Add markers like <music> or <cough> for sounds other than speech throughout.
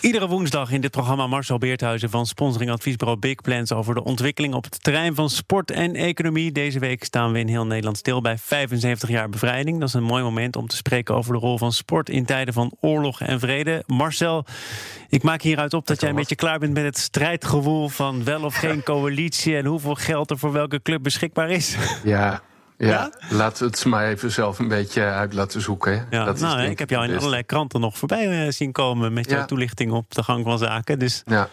Iedere woensdag in dit programma Marcel Beerthuizen van sponsoring adviesbureau Big Plans over de ontwikkeling op het terrein van sport en economie. Deze week staan we in heel Nederland stil bij 75 jaar bevrijding. Dat is een mooi moment om te spreken over de rol van sport in tijden van oorlog en vrede. Marcel, ik maak hieruit op dat jij een beetje klaar bent met het strijdgewoel van wel of geen <laughs> coalitie en hoeveel geld er voor welke club beschikbaar is. Ja, ja, laten we het maar even zelf een beetje uit laten zoeken. Ja, dat nou, ik heb jou in allerlei kranten nog voorbij eh, zien komen met jouw toelichting op de gang van zaken. Dus ja.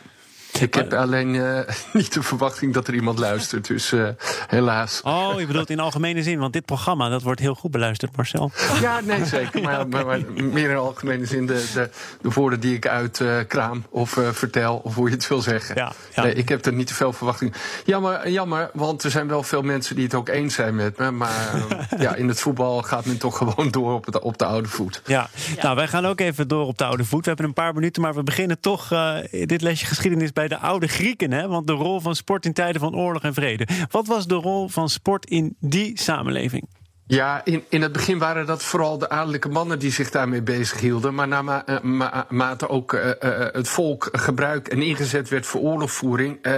Ik heb alleen uh, <laughs> niet de verwachting dat er iemand luistert, dus uh, helaas. Oh, je bedoelt in algemene zin, want dit programma dat wordt heel goed beluisterd, Marcel. Ja, nee, zeker. Maar, maar, maar meer in algemene zin de, de, de woorden die ik uitkraam uh, of vertel, of hoe je het wil zeggen. Ja, ja. Nee, ik heb er niet te veel verwachting. Jammer, jammer, want er zijn wel veel mensen die het ook eens zijn met me. Maar ja, in het voetbal gaat men toch gewoon door op, het, op de oude voet. Ja. ja. nou wij gaan ook even door op de oude voet. We hebben een paar minuten, maar we beginnen toch dit lesje geschiedenis bij de oude Grieken. Hè? Want de rol van sport in tijden van oorlog en vrede. Wat was de rol van sport in die samenleving? Ja, in, in het begin waren dat vooral de adellijke mannen die zich daarmee bezighielden. Maar naarmate ook uh, uh, het volk gebruik en ingezet werd voor oorlogvoering, uh,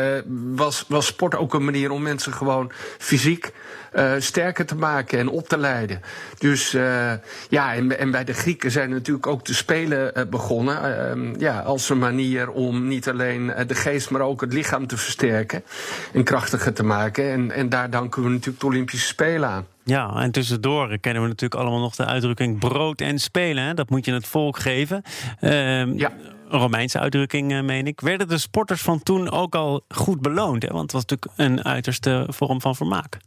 was, was sport ook een manier om mensen gewoon fysiek sterker te maken en op te leiden. Dus ja, en, en, bij de Grieken zijn natuurlijk ook de Spelen begonnen. ja, als een manier om niet alleen de geest, maar ook het lichaam te versterken en krachtiger te maken. En, en daar danken we natuurlijk de Olympische Spelen aan. Ja, en tussendoor kennen we natuurlijk allemaal nog de uitdrukking brood en spelen. Hè? Dat moet je het volk geven. Uh, ja. Romeinse uitdrukking, meen ik. Werden de sporters van toen ook al goed beloond? Hè? Want het was natuurlijk een uiterste vorm van vermaak.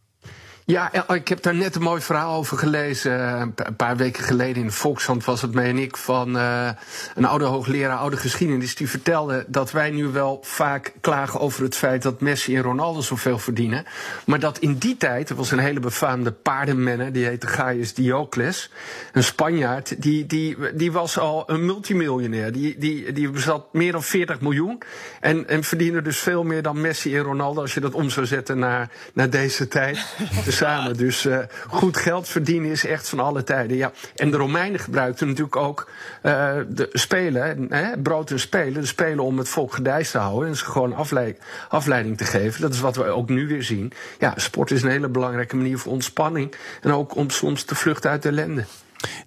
Ja, ik heb daar net een mooi verhaal over gelezen. Een paar weken geleden in de Volkshand was het, meen ik, van uh, een oude hoogleraar oude geschiedenis. Die vertelde dat wij nu wel vaak klagen over het feit dat Messi en Ronaldo zoveel verdienen. Maar dat in die tijd, er was een hele befaamde paardenmenner, die heette Gaius Diocles. Een Spanjaard, die, die, die was al een multimiljonair. Die, die, die bezat meer dan 40 miljoen. En, en verdiende dus veel meer dan Messi en Ronaldo als je dat om zou zetten naar, naar deze tijd. <laughs> Dus samen. Dus uh, goed geld verdienen is echt van alle tijden. Ja. En de Romeinen gebruikten natuurlijk ook uh, de spelen, hè, brood en spelen. De spelen om het volk gedijst te houden en ze gewoon afleiding, afleiding te geven. Dat is wat we ook nu weer zien. Ja, sport is een hele belangrijke manier voor ontspanning. En ook om soms te vluchten uit de ellende.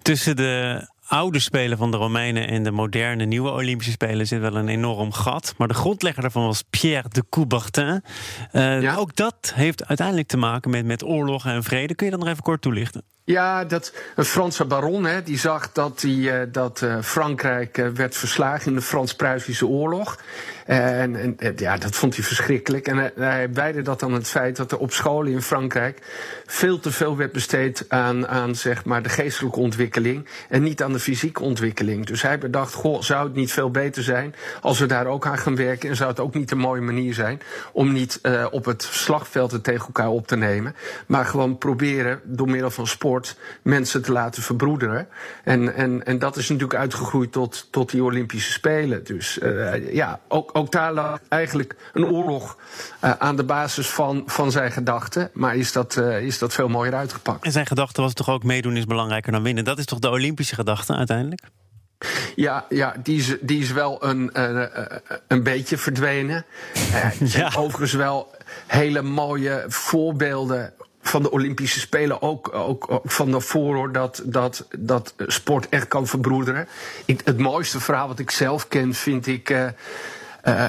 Tussen de oude Spelen van de Romeinen en de moderne nieuwe Olympische Spelen zit wel een enorm gat. Maar de grondlegger daarvan was Pierre de Coubertin. Uh, Ook dat heeft uiteindelijk te maken met, met oorlog en vrede. Kun je dat nog even kort toelichten? Ja, dat, een Franse baron hè, die zag dat, die, uh, dat uh, Frankrijk uh, werd verslagen in de Frans-Pruisische oorlog. En, en, ja, dat vond hij verschrikkelijk. En hij wijde dat aan het feit dat er op scholen in Frankrijk veel te veel werd besteed aan, aan zeg maar, de geestelijke ontwikkeling en niet aan de fysieke ontwikkeling. Dus hij bedacht, goh, zou het niet veel beter zijn als we daar ook aan gaan werken? En zou het ook niet een mooie manier zijn om niet op het slagveld het tegen elkaar op te nemen, maar gewoon proberen door middel van sport mensen te laten verbroederen. En, en, en dat is natuurlijk uitgegroeid tot, tot die Olympische Spelen. Dus uh, ja, ook, ook daar lag eigenlijk een oorlog uh, aan de basis van, van zijn gedachten. Maar is dat, uh, is dat veel mooier uitgepakt. En zijn gedachte was toch ook meedoen is belangrijker dan winnen. Dat is toch de Olympische gedachte uiteindelijk? Ja, ja die, is, die is wel een, uh, een beetje verdwenen. <laughs> Ja. Overigens wel hele mooie voorbeelden van de Olympische Spelen ook, ook, van hoor, dat, dat, dat sport echt kan verbroederen. Ik, het mooiste verhaal wat ik zelf ken, vind ik. Uh, uh,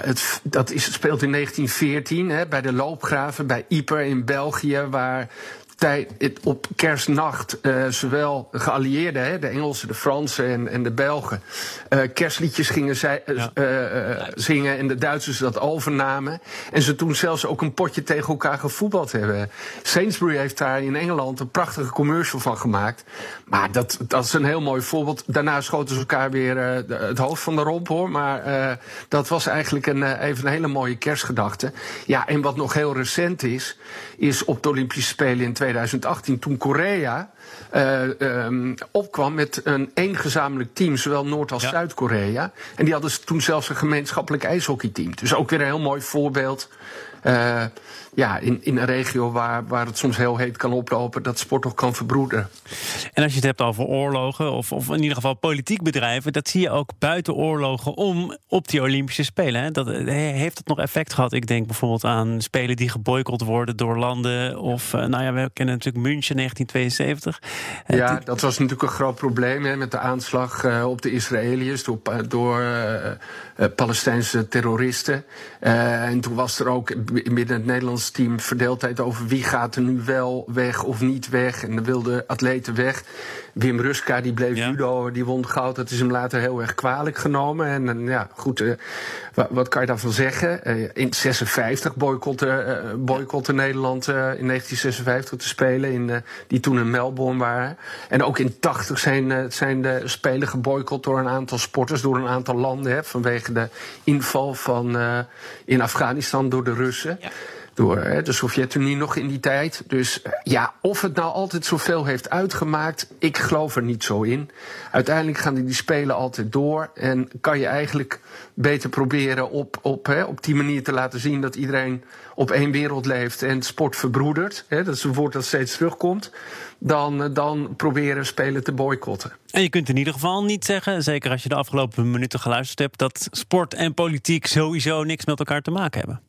het, dat is, speelt in 1914 hè, bij de loopgraven bij Yper in België, waar tijd, op kerstnacht uh, zowel de geallieerden, hè, de Engelsen, de Fransen en, en de Belgen, uh, kerstliedjes gingen zij, uh, zingen en de Duitsers dat overnamen. En ze toen zelfs ook een potje tegen elkaar gevoetbald hebben. Sainsbury heeft daar in Engeland een prachtige commercial van gemaakt. Maar dat, dat is een heel mooi voorbeeld. Daarna schoten ze elkaar weer het hoofd van de romp hoor. Maar dat was eigenlijk een, even een hele mooie kerstgedachte. Ja, en wat nog heel recent is, is op de Olympische Spelen in 2018, toen Korea uh, um, opkwam met een één gezamenlijk team, zowel Noord- als Zuid-Korea. En die hadden toen zelfs een gemeenschappelijk ijshockeyteam. Dus ook weer een heel mooi voorbeeld. Uh, ja, in, in een regio waar, waar het soms heel heet kan oplopen, dat sport nog kan verbroederen. En als je het hebt over oorlogen, of, of in ieder geval politiek bedrijven, dat zie je ook buiten oorlogen om op die Olympische Spelen. Hè? Dat, eh, heeft het nog effect gehad? Ik denk bijvoorbeeld aan spelen die geboycott worden door landen. Of, uh, nou ja, we kennen natuurlijk München 1972. Ja, dat was natuurlijk een groot probleem hè, met de aanslag op de Israëliërs door, door Palestijnse terroristen. en toen was er ook binnen het Nederlands team verdeeldheid over wie gaat er nu wel weg of niet weg. En dan wilden atleten weg. Wim Ruska, die bleef judo, die won goud. Dat is hem later heel erg kwalijk genomen. En, en ja, goed, uh, wat, wat, kan je daarvan zeggen? Uh, in 56 boycotte, uh, boycotte Nederland in 1956 te spelen, in, die toen in Melbourne waren. En ook in 80 zijn, zijn de Spelen geboycott door een aantal sporters, door een aantal landen, hè, vanwege de inval van, in Afghanistan door de Russen. Ja door hè, de Sovjet-Unie nog in die tijd. Dus eh, ja, of het nou altijd zoveel heeft uitgemaakt, ik geloof er niet zo in. Uiteindelijk gaan die spelen altijd door en kan je eigenlijk beter proberen op, op, hè, op die manier te laten zien dat iedereen op één wereld leeft en sport verbroedert. Hè, dat is een woord dat steeds terugkomt. Dan, eh, dan proberen spelen te boycotten. En je kunt in ieder geval niet zeggen, zeker als je de afgelopen minuten geluisterd hebt, dat sport en politiek sowieso niks met elkaar te maken hebben.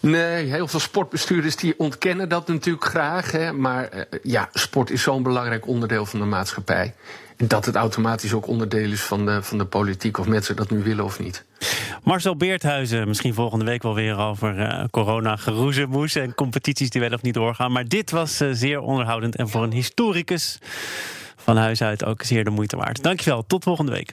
Nee, heel veel sportbestuurders die ontkennen dat natuurlijk graag. Hè, maar uh, ja, sport is zo'n belangrijk onderdeel van de maatschappij. Dat het automatisch ook onderdeel is van de, van de politiek, of mensen dat nu willen of niet. Marcel Beerthuizen, misschien volgende week wel weer over uh, corona, geroezemoes en competities die wel of niet doorgaan. Maar dit was uh, zeer onderhoudend en voor een historicus van huis uit ook zeer de moeite waard. Dankjewel, tot volgende week.